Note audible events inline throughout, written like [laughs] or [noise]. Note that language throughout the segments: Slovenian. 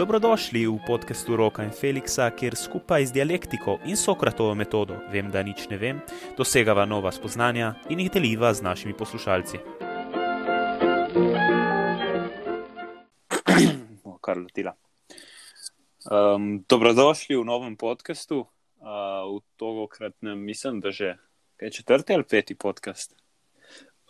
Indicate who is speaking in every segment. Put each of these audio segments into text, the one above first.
Speaker 1: Dobrodošli v podkastu Roka in Felixa, kjer skupaj z dialektiko in Sokratovo metodo, vem, da nič ne vem, dosegava nova spoznanja in jih deliva z našimi poslušalci. [clears throat] Kar lotila. Um, dobrodošli v novem podkastu. Uh, v tokratnem, mislim, da že je četrti ali peti podcast.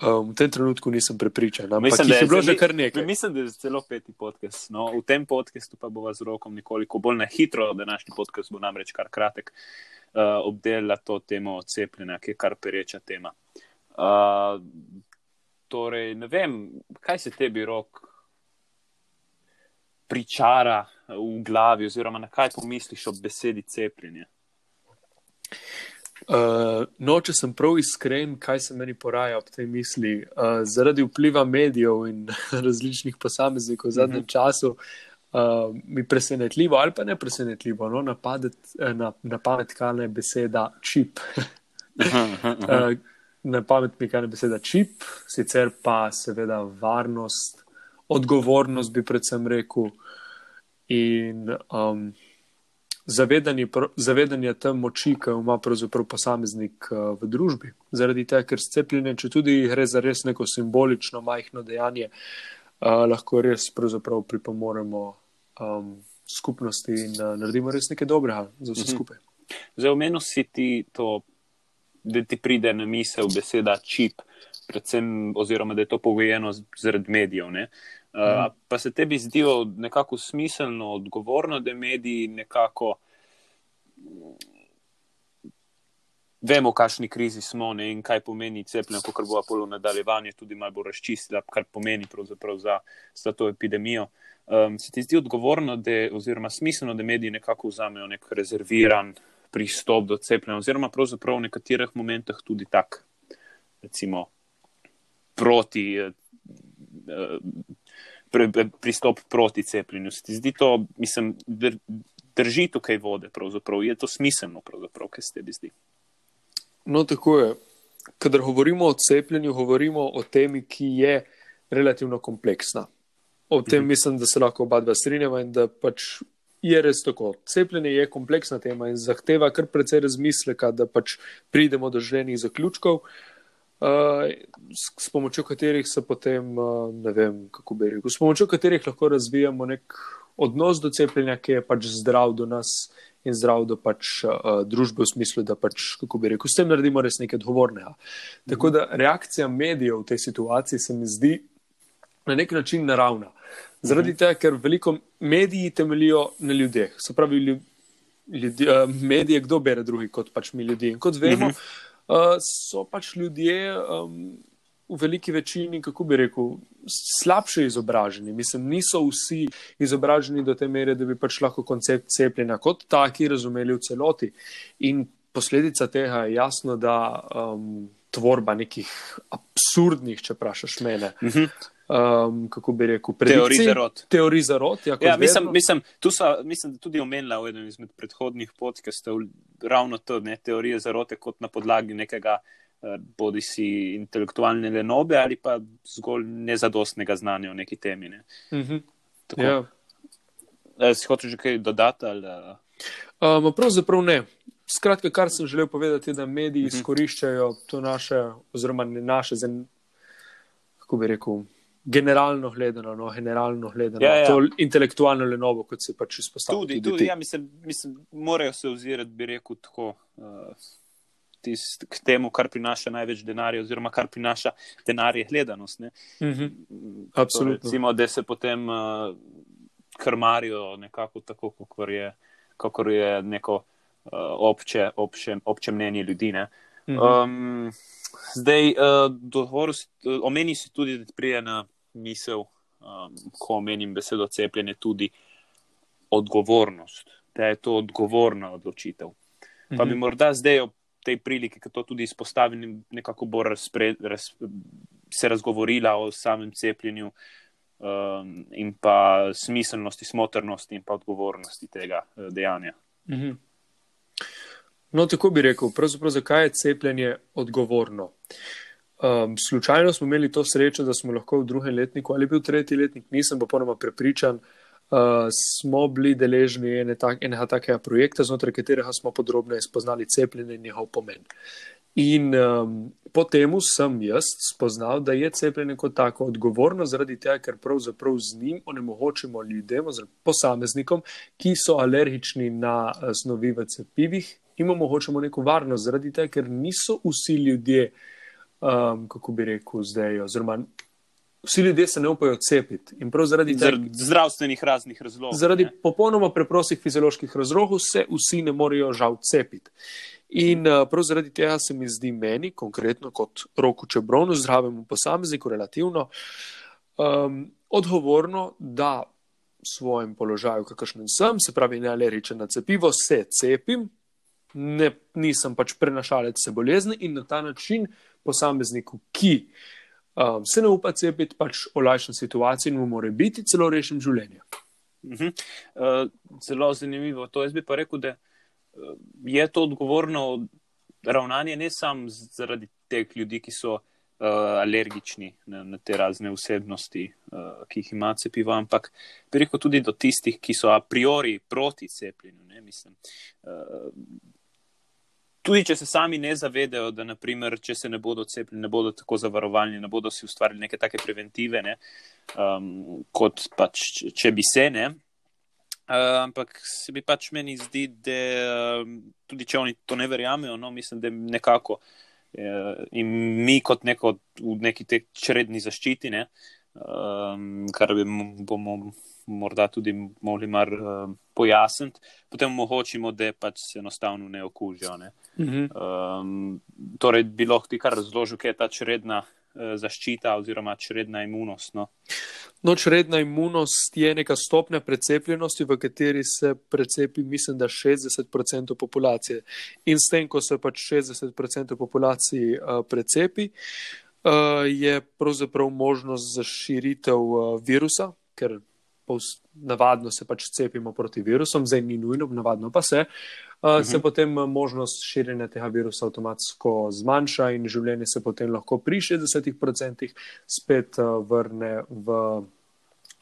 Speaker 2: Um, v tem trenutku nisem prepričan, ampak mislim, da je bilo že kar nekaj.
Speaker 1: Mislim, da je celo peti podcast. No, v tem podkastu pa bo z rokom nekoliko bolj na hitro, današnji podcast bo namreč kar kratek, uh, obdelala to temo cepljenja, ki je kar pereča tema. Uh, torej, ne vem, kaj se tebi rok pričara v glavi, oziroma na kaj pomisliš ob besedi cepljenje.
Speaker 2: Uh, no, če sem prav iskren, kaj se meni poraja ob tej misli, uh, zaradi vpliva medijev in [laughs] različnih posameznikov v zadnjem mm -hmm. času, uh, mi presenetljivo ali pa ne presenetljivo, no, napadet, na, na pamet kane beseda čip. uh, na pamet mi kane beseda čip, sicer pa seveda varnost, odgovornost bi predvsem rekel. In um, zavedanje, zavedanje te moči, ki jo ima pravzaprav posameznik uh, v družbi. Zaradi tega, ker cepljenje, če tudi gre za res neko simbolično majhno dejanje, uh, lahko res pripomoremo um, skupnosti in uh, naredimo res nekaj dobrega za vse mhm. skupaj.
Speaker 1: Zdaj, omenil si ti to, da ti pride na misel beseda čip, predvsem, oziroma da je to pogojeno zaradi medijev. Ne? Uh, pa se tebi zdijo nekako smiselno, odgovorno, da mediji nekako vemo, v kakšni krizi smo ne, in kaj pomeni cepljenje, kot bo Apollo nadaljevanje tudi malo bolj razčistila, kar pomeni za, za to epidemijo. Um, se ti zdi odgovorno, da, oziroma smiselno, da mediji nekako vzamejo nek rezerviran pristop do cepljenja, oziroma pravzaprav v nekaterih momentih tudi tak, recimo, proti. Uh, pristop proti cepljenju. Se ti zdi to, mislim, drži tukaj vode, pravzaprav je to smiselno, kaj se tebi zdi?
Speaker 2: No, tako je. Kadar govorimo o cepljenju, govorimo o temi, ki je relativno kompleksna. O tem mhm. mislim, da se lahko oba dva strinjava in da pač je res tako. Cepljenje je kompleksna tema in zahteva kar precej razmisleka, da pač pridemo do željenih zaključkov. Uh, s, s pomočjo katerih se potem, uh, ne vem, kako bi rekel, s pomočjo katerih lahko razvijamo nek odnos do cepljenja, ki je pač zdrav do nas in zdrav do pač uh, družbe, v smislu, da pač, kako bi rekel, s tem naredimo res nekaj odgovornega. Mhm. Tako da reakcija medijev v tej situaciji se mi zdi na nek način naravna. Zaradi tega, ker veliko mediji temeljijo na ljudeh. Se pravi, ljudi, uh, medije, kdo bere drugi kot pač mi ljudje. In kot vemo, uh -huh. Eh, so pač ljudje um, v veliki večini, kako bi rekel, slabše izobraženi. Mislim, niso vsi izobraženi do te mere, da bi pač lahko koncept cepljenja kot taki razumeli v celoti. In posledica tega je jasno, da um, tvorba nekih absurdnih, če vprašaš mene. Uh -huh. Um, kako bi rekel,
Speaker 1: teorij za rod.
Speaker 2: Teorij za rod ja,
Speaker 1: ja, mislim, mislim, tu so mislim, tudi omenila v enem izmed predhodnih podkastov ravno to, ne, teorije za rod, kot na podlagi nekega uh, bodi si intelektualne lenobe ali pa zgolj nezadostnega znanja o neki temi. Ne. Uh
Speaker 2: -huh. ja.
Speaker 1: e, si hočeš kaj dodati? Ali,
Speaker 2: um, pravzaprav ne. Skratka, kar sem želel povedati, je, da mediji uh mhm. -huh. izkoriščajo to naše, oziroma naše, kako bi rekel generalno gledano, no, generalno gledano, ja, ja. to intelektualno lenovo, kot se pač izpostavlja.
Speaker 1: Tudi, tudi, tudi ja, mislim, mislim, morajo se ozirati, bi rekel, tako. Uh, Tist, k temu, kar prinaša največ denarja, oziroma kar prinaša denar, je gledanost. Mm
Speaker 2: -hmm. Absolutno.
Speaker 1: To, recimo, da se potem uh, krmarijo nekako tako, kot je, je neko uh, obče, obče, obče mnenje ljudi. Mm -hmm. um, Zdaj, uh, omeni si tudi, da prije na misel, um, ko omenim besedo cepljenje, tudi odgovornost, da je to odgovorna odločitev. -hmm. Pa bi mhm. morda zdaj ob tej priliki, ki to tudi izpostavim, nekako bolj razpre, raz, se razgovorila o samem cepljenju um, in pa smiselnosti, smotrnosti in pa odgovornosti tega uh, dejanja. -hmm.
Speaker 2: No, tako bi rekel, pravzaprav zakaj je cepljenje odgovorno. Um, slučajno smo imeli to srečo, da smo lahko v drugem letniku ali bil tretji letnik, nisem pa ponoma prepričan, uh, smo bili deležni ene tak, enega takega projekta, znotraj katerega smo podrobno spoznali cepljenje in njegov pomen. In um, potem sem jaz spoznal, da je cepljenje kot tako odgovorno, zaradi tega, ker pravzaprav z njim onemogočimo ljudem, oziroma posameznikom, ki so alergični na uh, snovi v cepivih, jim omogočamo neko varnost, zaradi tega, ker niso vsi ljudje, um, kako bi rekel, zdaj, oziroma vsi ljudje se ne upajo cepiti. In prav zaradi tega,
Speaker 1: Zaradi zdravstvenih raznih razlogov.
Speaker 2: zaradi
Speaker 1: ne.
Speaker 2: popolnoma preprostih fizioloških razlogov, se vsi ne morejo žal cepiti. In uh, prav zaradi tega se mi zdi meni, konkretno kot roku čebronu, zdravemu posamezniku, relativno um, odgovorno, da v svojem položaju, kakršnem sem, se pravi, ne alergičen na cepivo, se cepim, ne, nisem pač prenašalec se bolezni in na ta način posamezniku, ki um, se ne upa cepiti, pač olajšam situacijo in mu more biti celo rešim življenje.
Speaker 1: Mhm. Uh, zelo zanimivo. To jaz bi pa rekel, da uh, je to odgovorno ravnanje ne samo zaradi teh ljudi, ki so uh, alergični na, na te razne vsebnosti, uh, ki jih ima cepivo, ampak rekel tudi do tistih, ki so a priori proti cepljenju. Ne, mislim, uh, Tudi, če se sami ne zavedajo, da naprimer, če se ne bodo cepili, ne bodo tako zavarovalni, ne bodo si ustvarili neke take preventive, ne, um, kot pač, če bi se ne. Uh, ampak se bi pač meni zdi, da um, tudi če oni to ne verjamejo, no, mislim, da nekako uh, in mi kot neko v neki te čredni zaščiti, ne, um, kar bi bomo morda tudi mogli mar uh, pojasniti, potem omogočimo, da pač se enostavno ne okužijo. Ne.
Speaker 2: Mhm.
Speaker 1: Um, torej, bi lahko ti kar razložil, kaj je ta čredna uh, zaščita oziroma čredna imunost. No?
Speaker 2: No, čredna imunost je neka stopnja precepljenosti, v kateri se precepi, mislim, da 60% populacije. In s tem, ko se pač 60% populacije uh, precepi, uh, je pravzaprav možnost za širitev uh, virusa, ker navadno se pač cepimo proti virusom, zdaj ni nujno, navadno pa se. Uh, se
Speaker 1: Mhm.
Speaker 2: potem uh, možnost širjenja tega virusa avtomatsko zmanjša, in življenje se potem lahko pri 60% spet uh, vrne v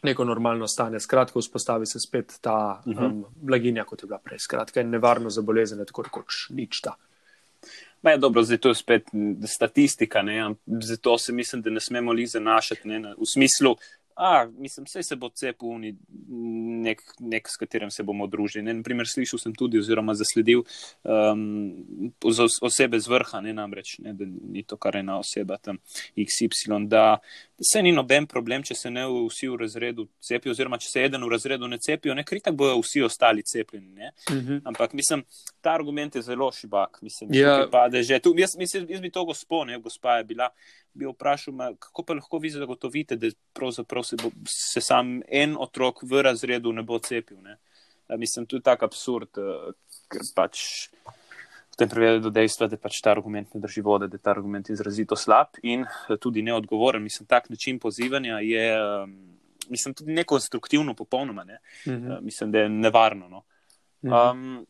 Speaker 2: neko normalno stanje. Skratka, vzpostavi se spet ta
Speaker 1: Mhm.
Speaker 2: um, blaginja, kot je bila prej. Skratka, je nevarno za bolezen, tako rekoč nič ta.
Speaker 1: Ma je dobro, zdaj to je spet statistika, ne? zato se mislim, da ne smemo li zanašati ne? v smislu. A, mislim, vse se bo cepil uni- nek, nek, s katerim se bomo družili. Ne, naprimer, slišal sem tudi, oziroma zasledil um, osebe z vrha, ne namreč, ne, da ni to kar ena oseba tam XY, da, se ni noben problem, če se ne vsi v razredu cepijo, oziroma če se eden v razredu ne cepijo, ne kritak bojo vsi ostali cepljeni. Ne.
Speaker 2: Mhm.
Speaker 1: Ampak mislim, ta argument je zelo šibak. Mislim,
Speaker 2: Ja.
Speaker 1: tukaj pade že tu. Jaz, mislim, jaz bi to gospo, ne, gospa je bila, bi vprašal, ma, kako pa lahko vi zagotovite, da se, bo, se sam en otrok v razredu ne bo cepil. Ne. Ja, mislim, to je tak absurd, eh, ker pač v tem privede do dejstva, da pač ta argument ne drži vode, da je ta argument izrazito slab in eh, tudi neodgovoren. Mislim, tak način pozivanja je, eh, mislim, tudi nekonstruktivno popolnoma. Ne.
Speaker 2: Mhm.
Speaker 1: Mislim, da je nevarno. No.
Speaker 2: Mhm.
Speaker 1: Um,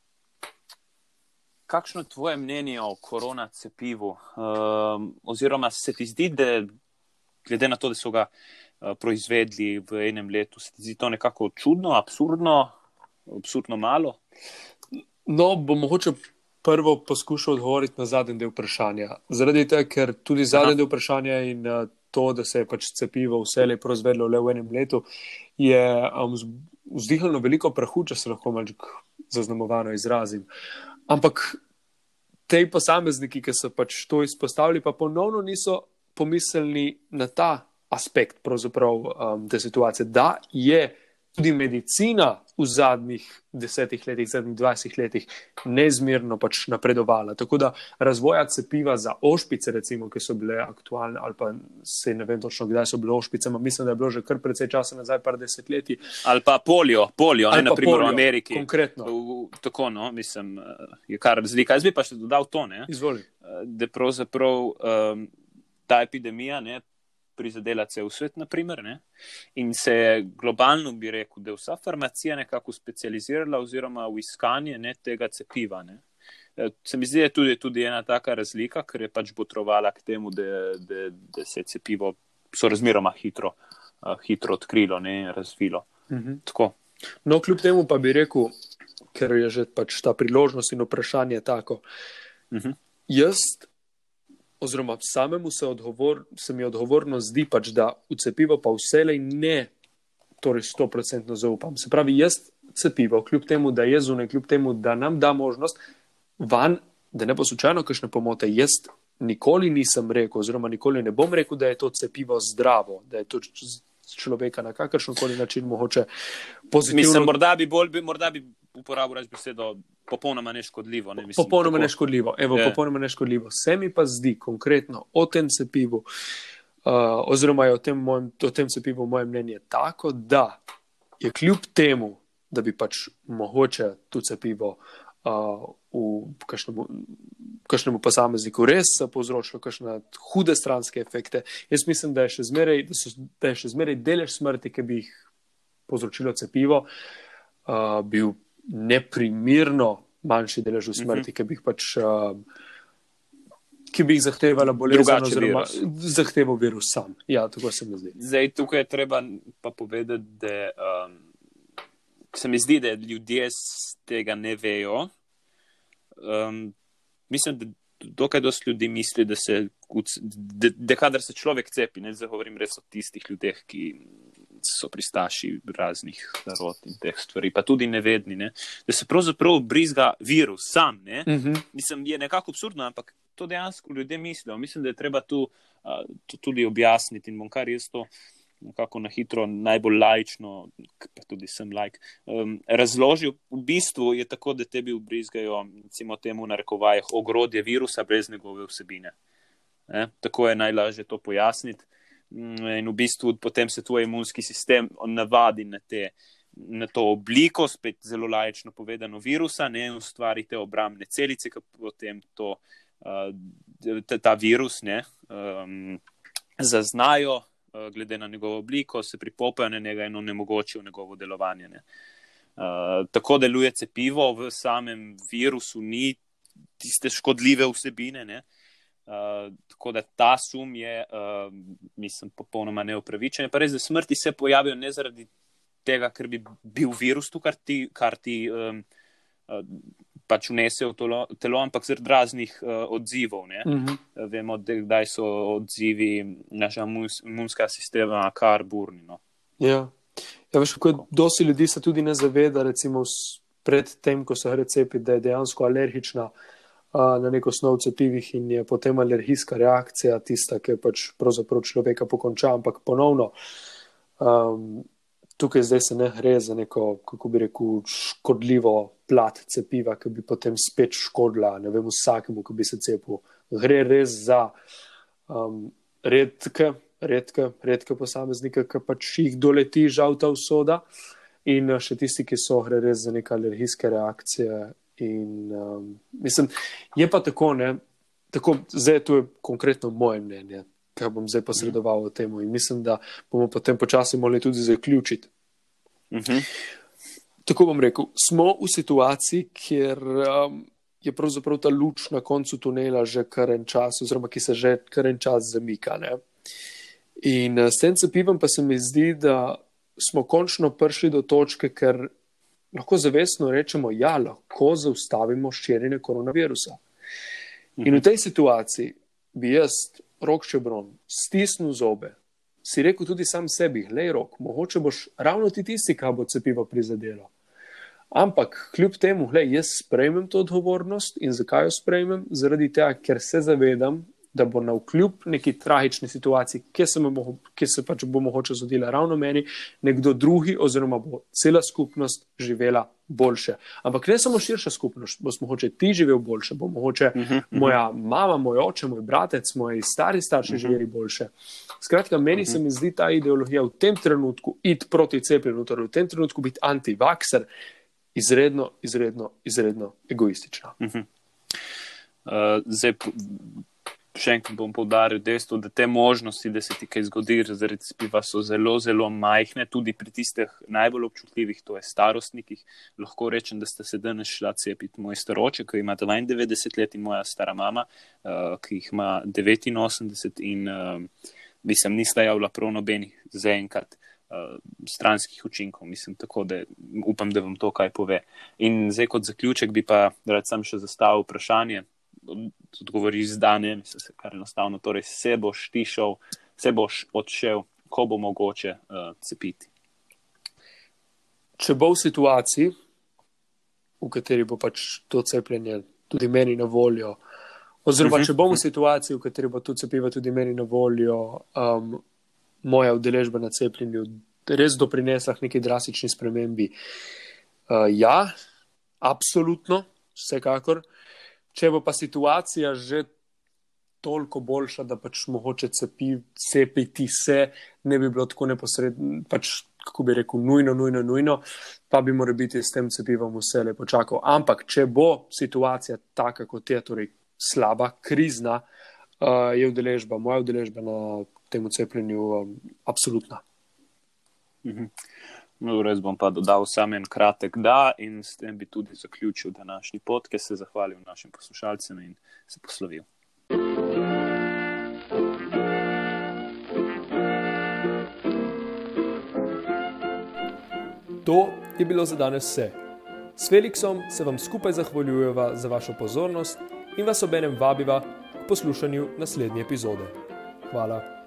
Speaker 1: kakšno je tvoje mnenje o korona cepivu? Um, oziroma, se ti zdi, da glede na to, da so ga uh, proizvedli v enem letu, se ti zdi to nekako čudno, absurdno, absurdno malo?
Speaker 2: No, bom mogoče prvo poskušal odgovoriti na zadnji del vprašanja. Zaradi tega, ker tudi zadnji del vprašanja in uh, to, da se je pač cepivo vse lepo proizvedlo le v enem letu, je um, z- vzdihnilo veliko prahu, če se lahko malček zaznamovano izrazim. Ampak te posamezniki, ki so pač to izpostavili, pa ponovno niso pomislili na ta aspekt um, te situacije, da je tudi medicina v zadnjih desetih letih, zadnjih dvajsetih letih neizmerno pač napredovala. Tako da razvoja cepiva za ošpice, recimo, ki so bile aktualne, ali pa se ne vem točno, kdaj so bile ošpice, ampak mislim, da je bilo že kar precej časa nazaj, par desetletij.
Speaker 1: Ali pa polio, polio ne
Speaker 2: Ali pa
Speaker 1: naprimer
Speaker 2: polio,
Speaker 1: v Ameriki.
Speaker 2: Konkretno.
Speaker 1: V, v, tako, no, mislim, eh, je kar razlika. Jaz bi pa še dodal to, ne,
Speaker 2: Izvoli.
Speaker 1: eh, da pravzaprav um, ta epidemija ne, prizadela cel svet, naprimer, ne, in se je globalno, bi rekel, da je vsa farmacija nekako specializirala oziroma v iskanje ne, tega cepiva. Ne. Eh, Se mi zdi, da je tudi, tudi ena taka razlika, ker je pač botrovala k temu, da, da, da se je cepivo so razmeroma hitro, uh, hitro odkrilo in razvilo.
Speaker 2: Mhm.
Speaker 1: Tako,
Speaker 2: No, kljub temu pa bi rekel, ker je že pač ta priložnost in vprašanje tako.
Speaker 1: -huh.
Speaker 2: Jaz, oziroma samemu se, odgovor, se mi odgovorno zdi, pač, da v cepivo pa vselej ne, torej 100% zaupam. Se pravi, jaz cepivo, kljub temu, da je zunaj, kljub temu, da nam da možnost, van, da ne bo slučajno kakšne pomote. Jaz nikoli nisem rekel, oziroma nikoli ne bom rekel, da je to cepivo zdravo, da je to človeka na kakršen koli način mogoče pozitivno.
Speaker 1: Mislim, morda bi, bolj, bi, morda bi uporabil reč besedo popolnoma neškodljivo. Ne? Mislim,
Speaker 2: popolnoma tako... neškodljivo. Evo, je. popolnoma neškodljivo. Se mi pa zdi konkretno o tem cepivu, uh, oziroma o tem, mojem, o tem cepivu moje mnenje tako, da je kljub temu, da bi pač mogoče to cepivo uh, v kakšnemu, kakšnemu posamezniku res povzročilo kakšne hude stranske efekte. Jaz mislim, da je še zmeraj, da so, da je še zmeraj delež smrti, ki bi jih povzročilo cepivo, uh, bil neprimerno manjši delež smrti, uh mhm. -huh. ki bi jih pač. Uh, Ki bi jih zahtevala bolezen, oziroma zahteval virus sam. Ja, tako se mi zdi.
Speaker 1: Zdaj, tukaj je treba pa povedati, da um, se mi zdi, da ljudje tega ne vejo, um, mislim, da dokaj dosti ljudi misli, da se, da, da kadar se človek cepi, ne zdaj govorim res o tistih ljudeh, ki so pristaši raznih narod in teh stvari, pa tudi nevedni, ne, da se pravzaprav brizga virus sam. Uh
Speaker 2: mhm. -huh.
Speaker 1: Mislim, je nekako absurdno, ampak to dejansko ljudje mislijo. Mislim, da je treba tu uh, to tudi objasniti in bom kar jaz to nekako na hitro, najbolj lajčno, pa tudi sem lajk, um, razložil. V bistvu je tako, da tebi ubrizgajo, recimo, temu na rekovajih, ogrodje virusa brez njegove vsebine. E? Tako je najlažje to pojasniti. Mm, in v bistvu potem se tvoj imunski sistem navadi na, te, na to obliko, spet zelo lajčno povedano, virusa, ne ustvari te obrambne celice, ki potem to, uh, ta, ta virus ne, um, zaznajo, Eh, glede na njegovo obliko, se pripopajo na njega in onemogočijo njegovo delovanje. Ne. Uh, tako deluje cepivo, v samem virusu ni tiste škodljive vsebine. Uh, tako da ta sum je, uh, mislim, popolnoma neupravičen. Pa res, da smrti se pojavijo ne zaradi tega, ker bi bil virus tu, kar ti, kar ti um, uh, pač vnese v telo, telo ampak zaradi raznih uh, odzivov. Uh
Speaker 2: mhm.
Speaker 1: -huh. Vemo, da kdaj so odzivi našega imunskega sistema kar burni. No.
Speaker 2: Ja, ja veš, kako dosti ljudi se tudi ne zaveda, recimo pred tem, ko se recepi, da je dejansko alergična uh, na neko snov cepivih in je potem alergijska reakcija tista, ki pač pravzaprav človeka pokonča, ampak ponovno. Um, tukaj zdaj se ne gre za neko, kako bi rekel, škodljivo plat cepiva, ki bi potem spet škodila, vem, vsakemu, ki bi se cepil. Gre res za um, redke, redke, redke posameznike, ki pač jih doleti žal ta usoda, in še tisti, ki so gre res za neke alergijske reakcije. In, um, mislim, je pa tako, ne, tako, zdaj to je konkretno moje mnenje kaj bom zdaj posredoval o tem. In mislim, da bomo potem počasi morali tudi zaključiti.
Speaker 1: Uh mhm. -huh.
Speaker 2: Tako bom rekel, smo v situaciji, kjer um, je pravzaprav ta luč na koncu tunela že kar en čas, oziroma ki se že kar en čas zamika. Ne? In uh, s tem cepivem pa se mi zdi, da smo končno prišli do točke, ker lahko zavestno rečemo, da ja, lahko zaustavimo širjenje koronavirusa. In v mhm. tej situaciji bi jaz rok čebron, stisnil zobe, si rekel tudi sam sebi, le rok, mogoče boš ravno ti tisti, ki bo cepivo prizadelo. Ampak kljub temu, gledaj, jaz sprejmem to odgovornost in zakaj jo sprejmem? Zaradi tega, ker se zavedam, da bo na vkljub neki tragični situaciji, ki se, se pač bo mogoče zgodila ravno meni, nekdo drugi, oziroma bo cela skupnost živela boljše. Ampak ne samo širša skupnost, bo mogoče ti živel boljše, bo mogoče uh -huh, uh -huh. moja mama, moj oče, moj bratec, moji stari starši uh -huh. živeli boljše. Skratka, meni uh -huh. se mi zdi ta ideologija v tem trenutku iti proti cepljenju, torej v tem trenutku biti antivakser, izredno, izredno, izredno egoistična.
Speaker 1: Uh -huh. uh, zdaj, še enkrat bom povdaril dejstvo, da te možnosti, da se ti kaj zgodi, zaradi spiva, so zelo, zelo majhne, tudi pri tistih najbolj občutljivih, to je starostnikih. Lahko rečem, da ste se danes šla cepiti moj staroče, ki ima 92 let in moja stara mama, uh, ki jih ima 89 in uh, bi sem nista javila prav nobenih zaenkrat uh, stranskih učinkov. Mislim, tako da upam, da vam to kaj pove. In zdaj, kot zaključek, bi pa rad sam še zastavil vprašanje. Odgovori zdanje, mislim, se kar enostavno. Torej, se boš tišel, se boš odšel, ko bo mogoče uh, cepiti.
Speaker 2: Če bo v situaciji, v kateri bo pač to cepljenje tudi meni na voljo, oziroma uh mhm. -huh. če bom v situaciji, v kateri bo to cepivo tudi meni na voljo, um, moja udeležba na cepljenju res doprinesla k neki drastični spremembi. Uh, ja, absolutno, vsekakor. Če bo pa situacija že toliko boljša, da pač mogoče cepi, cepiti se, ne bi bilo tako neposredno, pač, kako bi rekel, nujno, nujno, nujno, pa bi morali biti s tem cepivom vse lepo čakal. Ampak, če bo situacija taka, kot je, torej slaba, krizna, uh, je udeležba, moja udeležba na temu cepljenju um, absolutna.
Speaker 1: Mhm. No, res bom pa dodal samo en kratek da in s tem bi tudi zaključil današnji podcast, se zahvalil našim poslušalcem in se poslovil.
Speaker 2: To je bilo za danes vse. S Felixom se vam skupaj zahvaljujeva za vašo pozornost in vas obenem vabiva k poslušanju naslednje epizode. Hvala.